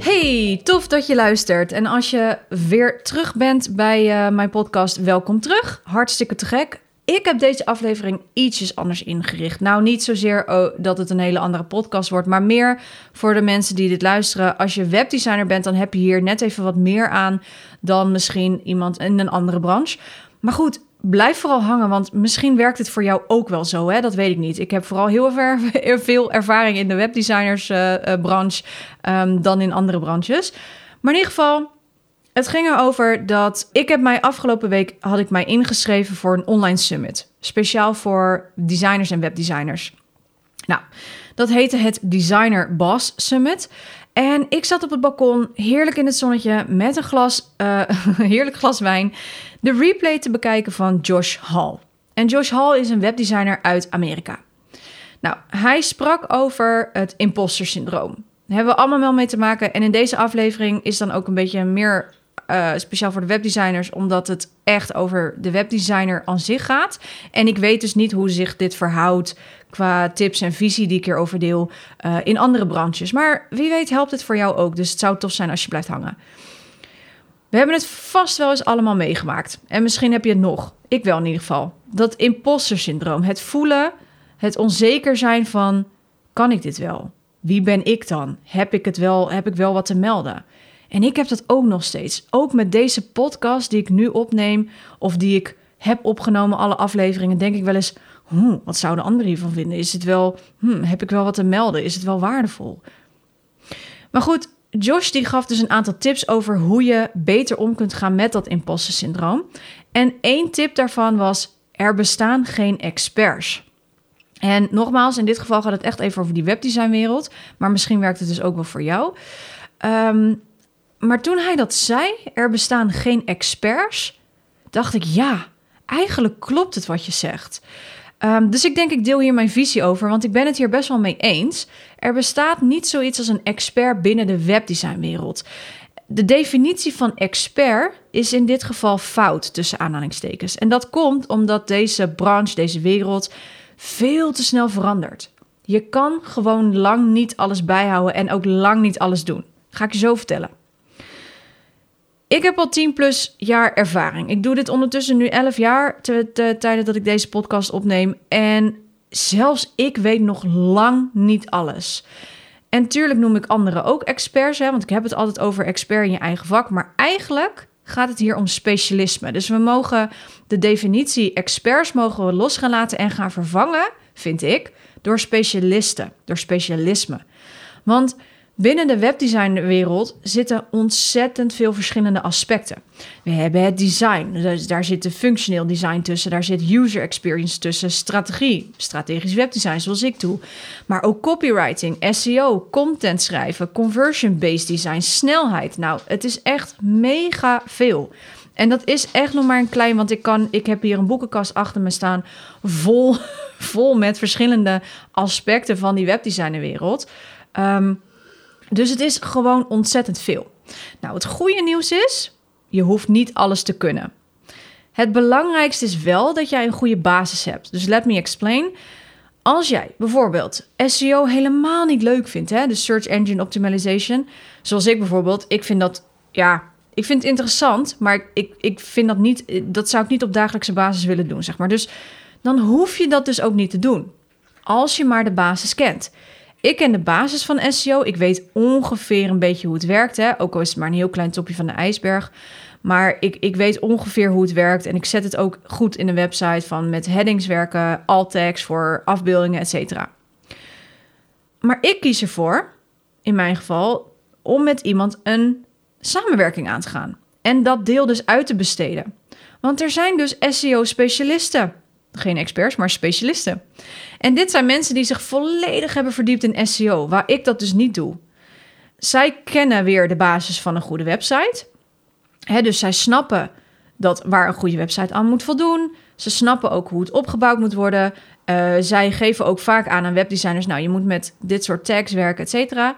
Hey, tof dat je luistert. En als je weer terug bent bij uh, mijn podcast, welkom terug. Hartstikke te gek. Ik heb deze aflevering ietsjes anders ingericht. Nou, niet zozeer oh, dat het een hele andere podcast wordt, maar meer voor de mensen die dit luisteren. Als je webdesigner bent, dan heb je hier net even wat meer aan dan misschien iemand in een andere branche. Maar goed, blijf vooral hangen, want misschien werkt het voor jou ook wel zo. Hè? Dat weet ik niet. Ik heb vooral heel veel ervaring in de webdesignersbranche uh, um, dan in andere branches. Maar in ieder geval, het ging erover dat ik heb mij afgelopen week had ik mij ingeschreven voor een online summit, speciaal voor designers en webdesigners. Nou, dat heette het Designer Boss Summit. En ik zat op het balkon, heerlijk in het zonnetje, met een glas, uh, heerlijk glas wijn, de replay te bekijken van Josh Hall. En Josh Hall is een webdesigner uit Amerika. Nou, hij sprak over het imposter syndroom. Daar hebben we allemaal wel mee te maken. En in deze aflevering is dan ook een beetje meer uh, speciaal voor de webdesigners, omdat het echt over de webdesigner aan zich gaat. En ik weet dus niet hoe zich dit verhoudt qua tips en visie die ik hierover deel uh, in andere branches. Maar wie weet helpt het voor jou ook. Dus het zou tof zijn als je blijft hangen. We hebben het vast wel eens allemaal meegemaakt. En misschien heb je het nog. Ik wel in ieder geval. Dat imposter syndroom. Het voelen, het onzeker zijn van... kan ik dit wel? Wie ben ik dan? Heb ik het wel, heb ik wel wat te melden? En ik heb dat ook nog steeds. Ook met deze podcast die ik nu opneem of die ik heb opgenomen, alle afleveringen, denk ik wel eens: hm, wat zouden anderen hiervan vinden? Is het wel, hm, heb ik wel wat te melden? Is het wel waardevol? Maar goed, Josh die gaf dus een aantal tips over hoe je beter om kunt gaan met dat imposter syndroom. En één tip daarvan was: er bestaan geen experts. En nogmaals, in dit geval gaat het echt even over die webdesignwereld, maar misschien werkt het dus ook wel voor jou. Um, maar toen hij dat zei, er bestaan geen experts, dacht ik ja, eigenlijk klopt het wat je zegt. Um, dus ik denk, ik deel hier mijn visie over, want ik ben het hier best wel mee eens. Er bestaat niet zoiets als een expert binnen de webdesignwereld. De definitie van expert is in dit geval fout tussen aanhalingstekens. En dat komt omdat deze branche, deze wereld, veel te snel verandert. Je kan gewoon lang niet alles bijhouden en ook lang niet alles doen. Ga ik je zo vertellen. Ik heb al 10 plus jaar ervaring. Ik doe dit ondertussen nu 11 jaar, tijdens dat ik deze podcast opneem. En zelfs ik weet nog lang niet alles. En tuurlijk noem ik anderen ook experts, hè, want ik heb het altijd over expert in je eigen vak. Maar eigenlijk gaat het hier om specialisme. Dus we mogen de definitie experts mogen we los gaan laten en gaan vervangen, vind ik, door specialisten, door specialisme. Want Binnen de webdesignwereld zitten ontzettend veel verschillende aspecten. We hebben het design, dus daar zit functioneel design tussen, daar zit user experience tussen, strategie, strategisch webdesign zoals ik doe, maar ook copywriting, SEO, content schrijven, conversion-based design, snelheid. Nou, het is echt mega veel. En dat is echt nog maar een klein, want ik kan, ik heb hier een boekenkast achter me staan vol, vol met verschillende aspecten van die webdesignerwereld. Um, dus het is gewoon ontzettend veel. Nou, het goede nieuws is, je hoeft niet alles te kunnen. Het belangrijkste is wel dat jij een goede basis hebt. Dus let me explain. Als jij bijvoorbeeld SEO helemaal niet leuk vindt, hè, de search engine optimization, zoals ik bijvoorbeeld, ik vind dat, ja, ik vind het interessant, maar ik, ik vind dat niet, dat zou ik niet op dagelijkse basis willen doen, zeg maar. Dus dan hoef je dat dus ook niet te doen, als je maar de basis kent. Ik ken de basis van SEO. Ik weet ongeveer een beetje hoe het werkt. Hè? Ook al is het maar een heel klein topje van de ijsberg. Maar ik, ik weet ongeveer hoe het werkt. En ik zet het ook goed in de website van met headings werken, alt tags voor afbeeldingen, etc. Maar ik kies ervoor, in mijn geval, om met iemand een samenwerking aan te gaan. En dat deel dus uit te besteden. Want er zijn dus SEO-specialisten. Geen experts, maar specialisten. En dit zijn mensen die zich volledig hebben verdiept in SEO, waar ik dat dus niet doe. Zij kennen weer de basis van een goede website. Dus zij snappen dat waar een goede website aan moet voldoen. Ze snappen ook hoe het opgebouwd moet worden. Uh, zij geven ook vaak aan aan webdesigners... nou, je moet met dit soort tags werken, et cetera.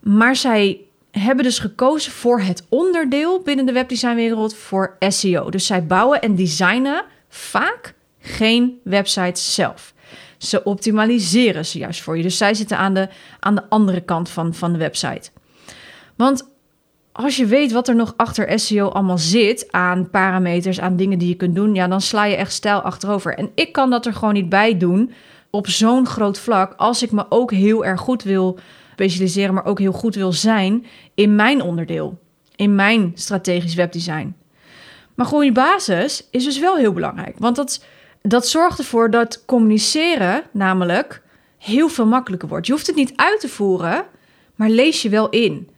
Maar zij hebben dus gekozen voor het onderdeel binnen de webdesignwereld voor SEO. Dus zij bouwen en designen vaak geen websites zelf. Ze optimaliseren ze juist voor je. Dus zij zitten aan de, aan de andere kant van, van de website. Want als je weet wat er nog achter SEO allemaal zit, aan parameters, aan dingen die je kunt doen, ja, dan sla je echt stijl achterover. En ik kan dat er gewoon niet bij doen op zo'n groot vlak, als ik me ook heel erg goed wil specialiseren, maar ook heel goed wil zijn in mijn onderdeel, in mijn strategisch webdesign. Maar goede basis is dus wel heel belangrijk, want dat, dat zorgt ervoor dat communiceren namelijk heel veel makkelijker wordt. Je hoeft het niet uit te voeren, maar lees je wel in.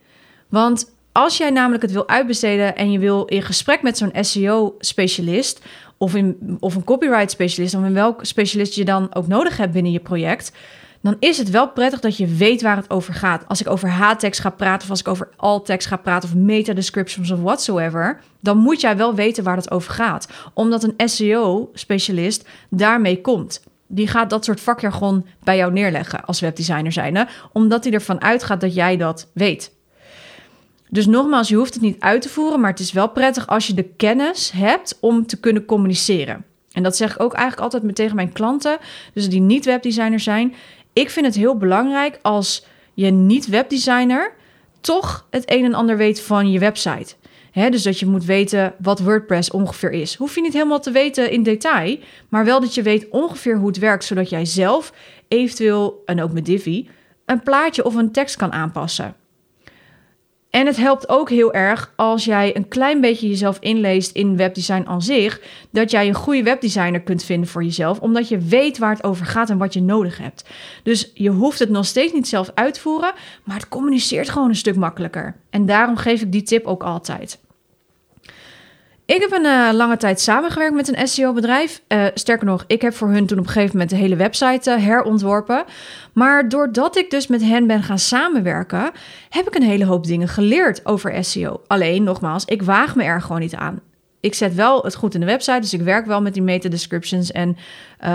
Want als jij namelijk het wil uitbesteden en je wil in gesprek met zo'n SEO-specialist of, in, of een copyright-specialist, of in welk specialist je dan ook nodig hebt binnen je project, dan is het wel prettig dat je weet waar het over gaat. Als ik over H-text ga praten, of als ik over alt-text ga praten, of meta-descriptions of whatsoever, dan moet jij wel weten waar het over gaat. Omdat een SEO-specialist daarmee komt. Die gaat dat soort vakjargon bij jou neerleggen als webdesigner zijnde, omdat hij ervan uitgaat dat jij dat weet. Dus nogmaals, je hoeft het niet uit te voeren, maar het is wel prettig als je de kennis hebt om te kunnen communiceren. En dat zeg ik ook eigenlijk altijd met tegen mijn klanten, dus die niet webdesigner zijn. Ik vind het heel belangrijk als je niet webdesigner toch het een en ander weet van je website. dus dat je moet weten wat WordPress ongeveer is. Hoef je niet helemaal te weten in detail, maar wel dat je weet ongeveer hoe het werkt, zodat jij zelf eventueel, en ook met Divi, een plaatje of een tekst kan aanpassen. En het helpt ook heel erg als jij een klein beetje jezelf inleest in webdesign aan zich, dat jij een goede webdesigner kunt vinden voor jezelf, omdat je weet waar het over gaat en wat je nodig hebt. Dus je hoeft het nog steeds niet zelf uit te voeren, maar het communiceert gewoon een stuk makkelijker. En daarom geef ik die tip ook altijd. Ik heb een uh, lange tijd samengewerkt met een SEO-bedrijf. Eh, sterker nog, ik heb voor hun toen op een gegeven moment de hele website uh, herontworpen. Maar doordat ik dus met hen ben gaan samenwerken, heb ik een hele hoop dingen geleerd over SEO. Alleen, nogmaals, ik waag me er gewoon niet aan. Ik zet wel het goed in de website, dus ik werk wel met die meta-descriptions en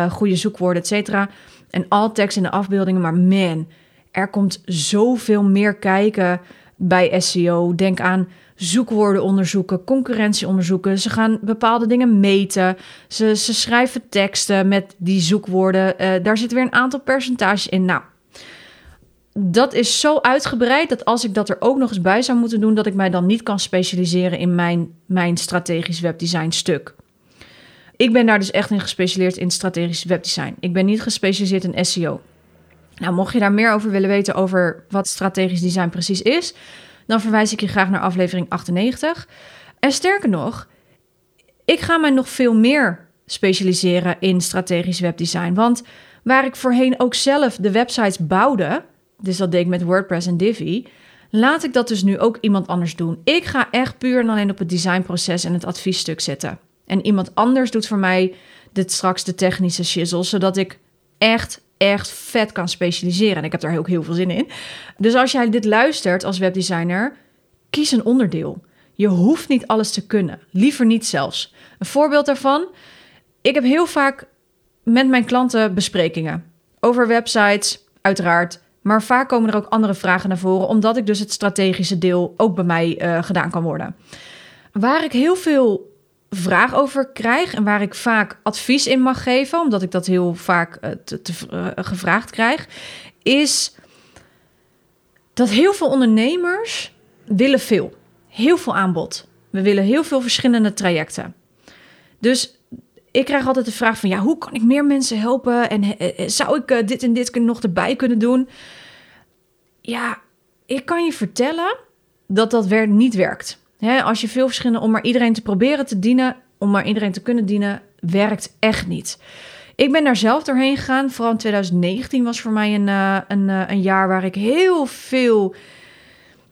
goede zoekwoorden, et cetera. En alt tekst in de afbeeldingen, maar man, er komt zoveel meer kijken bij SEO. Denk aan zoekwoorden onderzoeken, concurrentie onderzoeken. Ze gaan bepaalde dingen meten. Ze, ze schrijven teksten met die zoekwoorden. Uh, daar zit weer een aantal percentages in. Nou, dat is zo uitgebreid dat als ik dat er ook nog eens bij zou moeten doen, dat ik mij dan niet kan specialiseren in mijn, mijn strategisch webdesign stuk. Ik ben daar dus echt in gespecialiseerd in strategisch webdesign. Ik ben niet gespecialiseerd in SEO. Nou, mocht je daar meer over willen weten over wat strategisch design precies is, dan verwijs ik je graag naar aflevering 98. En sterker nog, ik ga mij nog veel meer specialiseren in strategisch webdesign. Want waar ik voorheen ook zelf de websites bouwde, dus dat deed ik met WordPress en Divi, laat ik dat dus nu ook iemand anders doen. Ik ga echt puur en alleen op het designproces en het adviesstuk zitten. En iemand anders doet voor mij dit straks de technische shizzle, zodat ik echt echt vet kan specialiseren. En ik heb daar ook heel veel zin in. Dus als jij dit luistert als webdesigner, kies een onderdeel. Je hoeft niet alles te kunnen. Liever niet zelfs. Een voorbeeld daarvan. Ik heb heel vaak met mijn klanten besprekingen over websites, uiteraard. Maar vaak komen er ook andere vragen naar voren, omdat ik dus het strategische deel ook bij mij uh, gedaan kan worden. Waar ik heel veel vraag over krijg en waar ik vaak advies in mag geven, omdat ik dat heel vaak uh, te, uh, gevraagd krijg, is dat heel veel ondernemers willen veel. Heel veel aanbod. We willen heel veel verschillende trajecten. Dus ik krijg altijd de vraag van, ja, hoe kan ik meer mensen helpen? En uh, zou ik dit en dit nog erbij kunnen doen? Ja, ik kan je vertellen dat dat niet werkt als je veel verschillende om maar iedereen te proberen te dienen, om maar iedereen te kunnen dienen, werkt echt niet. Ik ben daar zelf doorheen gegaan. Vooral in 2019 was voor mij een, uh, een, uh, een jaar waar ik heel veel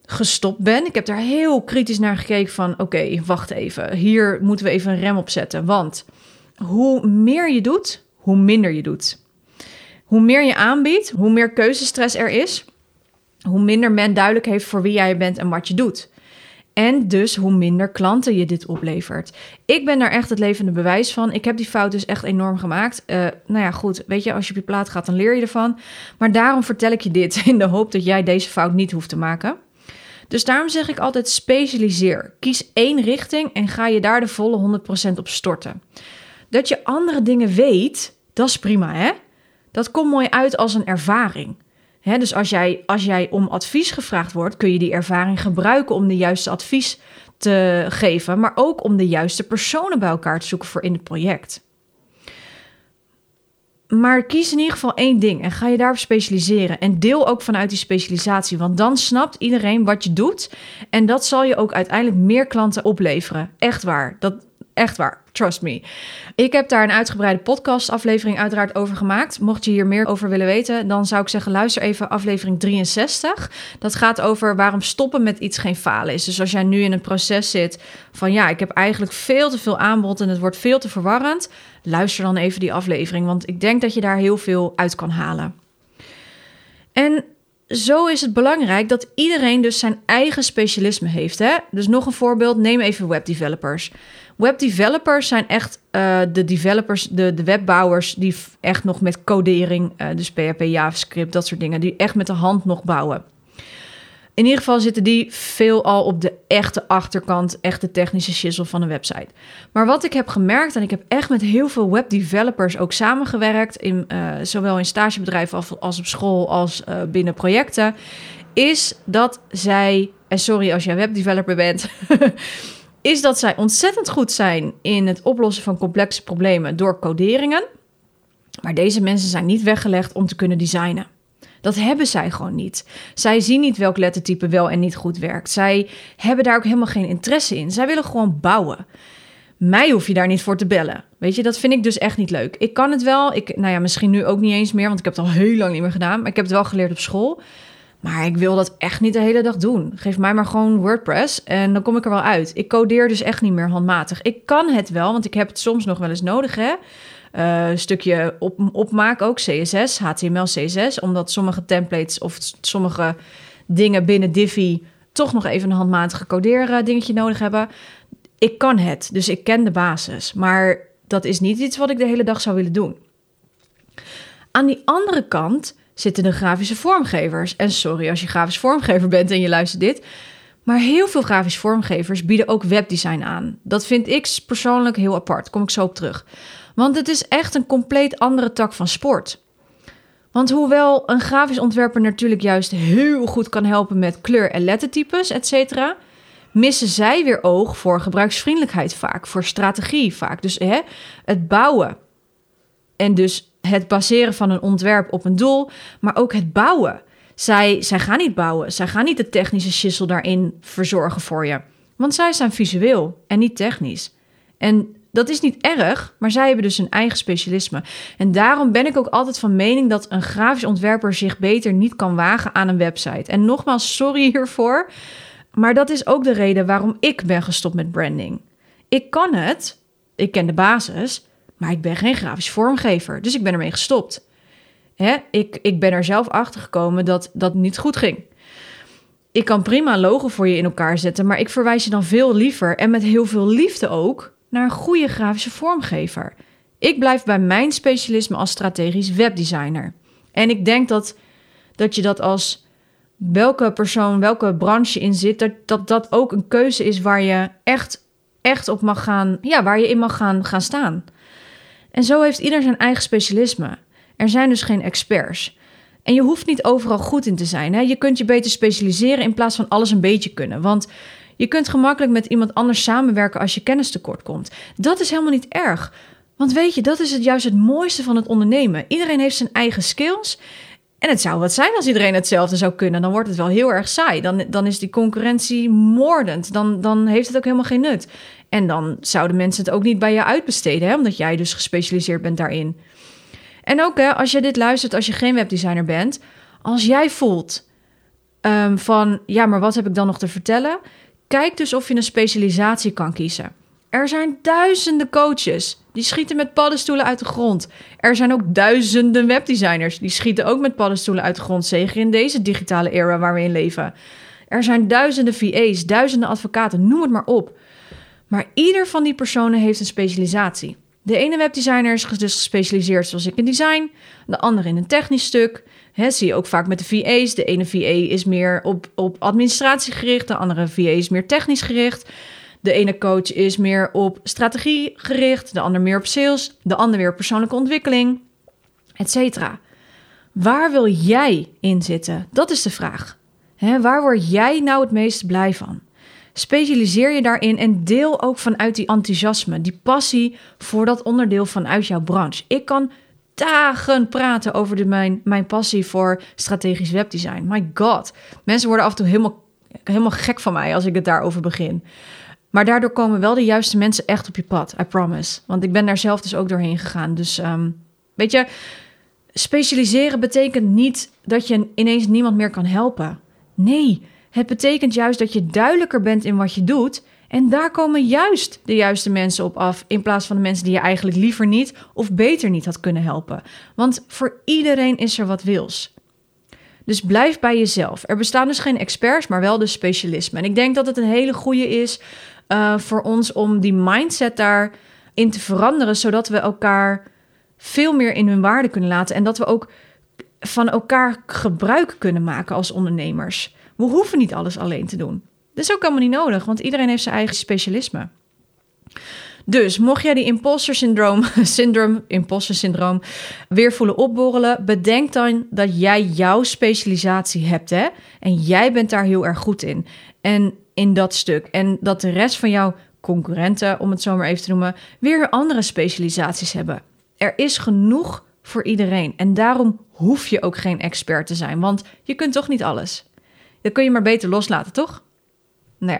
gestopt ben. Ik heb daar heel kritisch naar gekeken van... oké, wacht even, hier moeten we even een rem op zetten. Want hoe meer je doet, hoe minder je doet. Hoe meer je aanbiedt, hoe meer keuzestress er is... hoe minder men duidelijk heeft voor wie jij bent en wat je doet. En dus hoe minder klanten je dit oplevert. Ik ben daar echt het levende bewijs van. Ik heb die fout dus echt enorm gemaakt. Uh, nou ja, goed. Weet je, als je op je plaat gaat, dan leer je ervan. Maar daarom vertel ik je dit in de hoop dat jij deze fout niet hoeft te maken. Dus daarom zeg ik altijd specialiseer. Kies één richting en ga je daar de volle 100% op storten. Dat je andere dingen weet, dat is prima hè. Dat komt mooi uit als een ervaring. Dus als jij, als jij om advies gevraagd wordt, kun je die ervaring gebruiken om de juiste advies te geven, maar ook om de juiste personen bij elkaar te zoeken voor in het project. Maar kies in ieder geval één ding en ga je daarop specialiseren. En deel ook vanuit die specialisatie, want dan snapt iedereen wat je doet. En dat zal je ook uiteindelijk meer klanten opleveren. Echt waar. Dat, echt waar. Trust me. Ik heb daar een uitgebreide podcastaflevering uiteraard over gemaakt. Mocht je hier meer over willen weten, dan zou ik zeggen: luister even aflevering 63. Dat gaat over waarom stoppen met iets geen falen is. Dus als jij nu in een proces zit van ja, ik heb eigenlijk veel te veel aanbod en het wordt veel te verwarrend, luister dan even die aflevering, want ik denk dat je daar heel veel uit kan halen. En zo is het belangrijk dat iedereen dus zijn eigen specialisme heeft. Hè? Dus nog een voorbeeld, neem even webdevelopers. Webdevelopers zijn echt uh, de developers, de, de webbouwers die echt nog met codering, uh, dus PHP, JavaScript, dat soort dingen, die echt met de hand nog bouwen. In ieder geval zitten die veel al op de echte achterkant, echte technische shizzle van een website. Maar wat ik heb gemerkt, en ik heb echt met heel veel webdevelopers ook samengewerkt, in, uh, zowel in stagebedrijven als, als op school als binnen projecten, is dat zij, en sorry als jij webdeveloper bent, is dat zij ontzettend goed zijn in het oplossen van complexe problemen door coderingen. Maar deze mensen zijn niet weggelegd om te kunnen designen. Dat hebben zij gewoon niet. Zij zien niet welk lettertype wel en niet goed werkt. Zij hebben daar ook helemaal geen interesse in. Zij willen gewoon bouwen. Mij hoef je daar niet voor te bellen. Weet je, dat vind ik dus echt niet leuk. Ik kan het wel. Ik, nou ja, misschien nu ook niet eens meer, want ik heb het al heel lang niet meer gedaan. Maar ik heb het wel geleerd op school. Maar ik wil dat echt niet de hele dag doen. Geef mij maar gewoon WordPress en dan kom ik er wel uit. Ik codeer dus echt niet meer handmatig. Ik kan het wel, want ik heb het soms nog wel eens nodig, hè. Uh, een stukje op, opmaak ook, CSS, HTML, CSS. Omdat sommige templates of sommige dingen binnen Divi toch nog even een handmatige coderen dingetje nodig hebben. Ik kan het, dus ik ken de basis. Maar dat is niet iets wat ik de hele dag zou willen doen. Aan die andere kant zitten de grafische vormgevers. En sorry als je grafisch vormgever bent en je luistert dit. Maar heel veel grafisch vormgevers bieden ook webdesign aan. Dat vind ik persoonlijk heel apart. Kom ik zo op terug. Want het is echt een compleet andere tak van sport. Want hoewel een grafisch ontwerper natuurlijk juist heel goed kan helpen met kleur- en lettertypes, etc., missen zij weer oog voor gebruiksvriendelijkheid vaak, voor strategie vaak. Dus hè, het bouwen. En dus het baseren van een ontwerp op een doel, maar ook het bouwen. Zij, zij gaan niet bouwen. Zij gaan niet de technische schissel daarin verzorgen voor je. Want zij zijn visueel en niet technisch. En dat is niet erg, maar zij hebben dus een eigen specialisme. En daarom ben ik ook altijd van mening dat een grafisch ontwerper zich beter niet kan wagen aan een website. En nogmaals, sorry hiervoor. Maar dat is ook de reden waarom ik ben gestopt met branding. Ik kan het, ik ken de basis, maar ik ben geen grafisch vormgever, dus ik ben ermee gestopt. Hè? Ik, ik ben er zelf achter gekomen dat dat niet goed ging. Ik kan prima logo voor je in elkaar zetten, maar ik verwijs je dan veel liever en met heel veel liefde ook naar een goede grafische vormgever. Ik blijf bij mijn specialisme als strategisch webdesigner. En ik denk dat, dat je dat als welke persoon, welke branche in zit, dat, dat dat ook een keuze is waar je echt, echt op mag gaan, ja, waar je in mag gaan, gaan staan. En zo heeft ieder zijn eigen specialisme. Er zijn dus geen experts. En je hoeft niet overal goed in te zijn. Hè? Je kunt je beter specialiseren in plaats van alles een beetje kunnen. Want je kunt gemakkelijk met iemand anders samenwerken als je kennis tekort komt. Dat is helemaal niet erg. Want weet je, dat is het juist het mooiste van het ondernemen. Iedereen heeft zijn eigen skills. En het zou wat zijn als iedereen hetzelfde zou kunnen. Dan wordt het wel heel erg saai. Dan, dan is die concurrentie moordend. Dan, dan heeft het ook helemaal geen nut. En dan zouden mensen het ook niet bij je uitbesteden, hè? omdat jij dus gespecialiseerd bent daarin. En ook hè, als je dit luistert, als je geen webdesigner bent, als jij voelt um, van ja, maar wat heb ik dan nog te vertellen? Kijk dus of je een specialisatie kan kiezen. Er zijn duizenden coaches die schieten met paddenstoelen uit de grond. Er zijn ook duizenden webdesigners die schieten ook met paddenstoelen uit de grond, zeker in deze digitale era waar we in leven. Er zijn duizenden VA's, duizenden advocaten, noem het maar op. Maar ieder van die personen heeft een specialisatie. De ene webdesigner is dus gespecialiseerd zoals ik in design, de andere in een technisch stuk. He, zie je ook vaak met de VA's. De ene VA is meer op, op administratie gericht, de andere VA is meer technisch gericht. De ene coach is meer op strategie gericht, de ander meer op sales, de ander weer persoonlijke ontwikkeling, etc. Waar wil jij in zitten? Dat is de vraag. waar word jij nou het meest blij van? Specialiseer je daarin en deel ook vanuit die enthousiasme, die passie voor dat onderdeel vanuit jouw branche. Ik kan dagen praten over mijn, mijn passie voor strategisch webdesign. My god, mensen worden af en toe helemaal, helemaal gek van mij als ik het daarover begin. Maar daardoor komen wel de juiste mensen echt op je pad, I promise. Want ik ben daar zelf dus ook doorheen gegaan. Dus um, weet je, specialiseren betekent niet dat je ineens niemand meer kan helpen. Nee, het betekent juist dat je duidelijker bent in wat je doet. En daar komen juist de juiste mensen op af. In plaats van de mensen die je eigenlijk liever niet of beter niet had kunnen helpen. Want voor iedereen is er wat wils. Dus blijf bij jezelf. Er bestaan dus geen experts, maar wel de specialismen. En ik denk dat het een hele goede is uh, voor ons om die mindset daarin te veranderen, zodat we elkaar veel meer in hun waarde kunnen laten en dat we ook van elkaar gebruik kunnen maken als ondernemers. We hoeven niet alles alleen te doen. Dat is ook helemaal niet nodig, want iedereen heeft zijn eigen specialisme. Dus mocht jij die imposter syndroom, syndroom, imposter syndroom weer voelen opborrelen, bedenk dan dat jij jouw specialisatie hebt, hè? En jij bent daar heel erg goed in. En in dat stuk. En dat de rest van jouw concurrenten, om het zo maar even te noemen, weer andere specialisaties hebben. Er is genoeg voor iedereen. En daarom hoef je ook geen expert te zijn, want je kunt toch niet alles. Dan kun je maar beter loslaten, toch? Nee.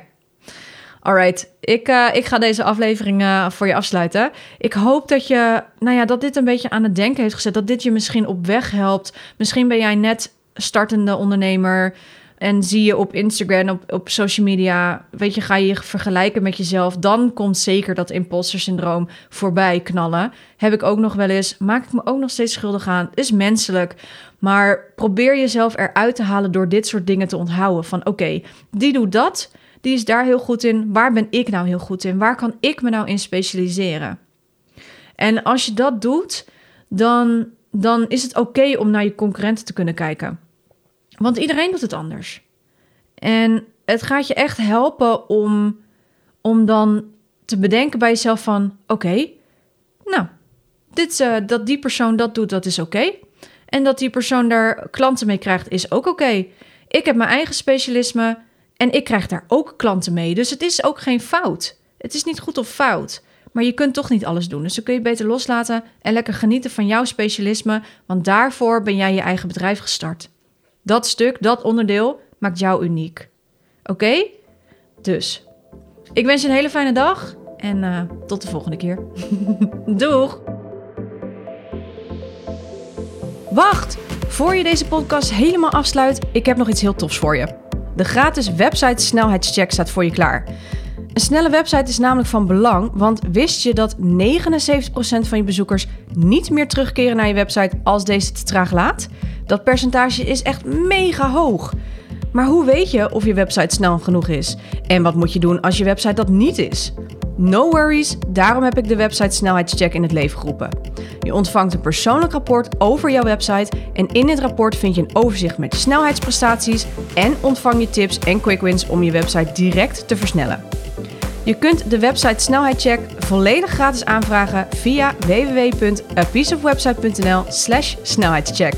Alright, ik, uh, ik ga deze aflevering uh, voor je afsluiten. Ik hoop dat je, nou ja, dat dit een beetje aan het denken heeft gezet. Dat dit je misschien op weg helpt. Misschien ben jij net startende ondernemer. En zie je op Instagram, op, op social media, weet je, ga je je vergelijken met jezelf, dan komt zeker dat imposter syndroom voorbij knallen. Heb ik ook nog wel eens, maak ik me ook nog steeds schuldig aan, is menselijk. Maar probeer jezelf eruit te halen door dit soort dingen te onthouden. Van oké, die doet dat, die is daar heel goed in. Waar ben ik nou heel goed in? Waar kan ik me nou in specialiseren? En als je dat doet, dan, dan is het oké om naar je concurrenten te kunnen kijken. Want iedereen doet het anders. En het gaat je echt helpen om, om dan te bedenken bij jezelf van... oké, nou, dit, uh, dat die persoon dat doet, dat is oké. En dat die persoon daar klanten mee krijgt, is ook oké. Ik heb mijn eigen specialisme en ik krijg daar ook klanten mee. Dus het is ook geen fout. Het is niet goed of fout. Maar je kunt toch niet alles doen. Dus dan kun je beter loslaten en lekker genieten van jouw specialisme. Want daarvoor ben jij je eigen bedrijf gestart. Dat stuk, dat onderdeel maakt jou uniek. Oké? Dus, ik wens je een hele fijne dag en uh, tot de volgende keer. Doeg! Wacht! Voor je deze podcast helemaal afsluit, ik heb nog iets heel tofs voor je. De gratis website snelheidscheck staat voor je klaar. Een snelle website is namelijk van belang, want wist je dat 79% van je bezoekers niet meer terugkeren naar je website als deze te traag laat? Dat percentage is echt mega hoog. Maar hoe weet je of je website snel genoeg is? En wat moet je doen als je website dat niet is? No worries, daarom heb ik de website snelheidscheck in het leven geroepen. Je ontvangt een persoonlijk rapport over jouw website en in dit rapport vind je een overzicht met je snelheidsprestaties en ontvang je tips en quick wins om je website direct te versnellen. Je kunt de website snelheidscheck volledig gratis aanvragen via www.apieceofwebsite.nl/snelheidscheck.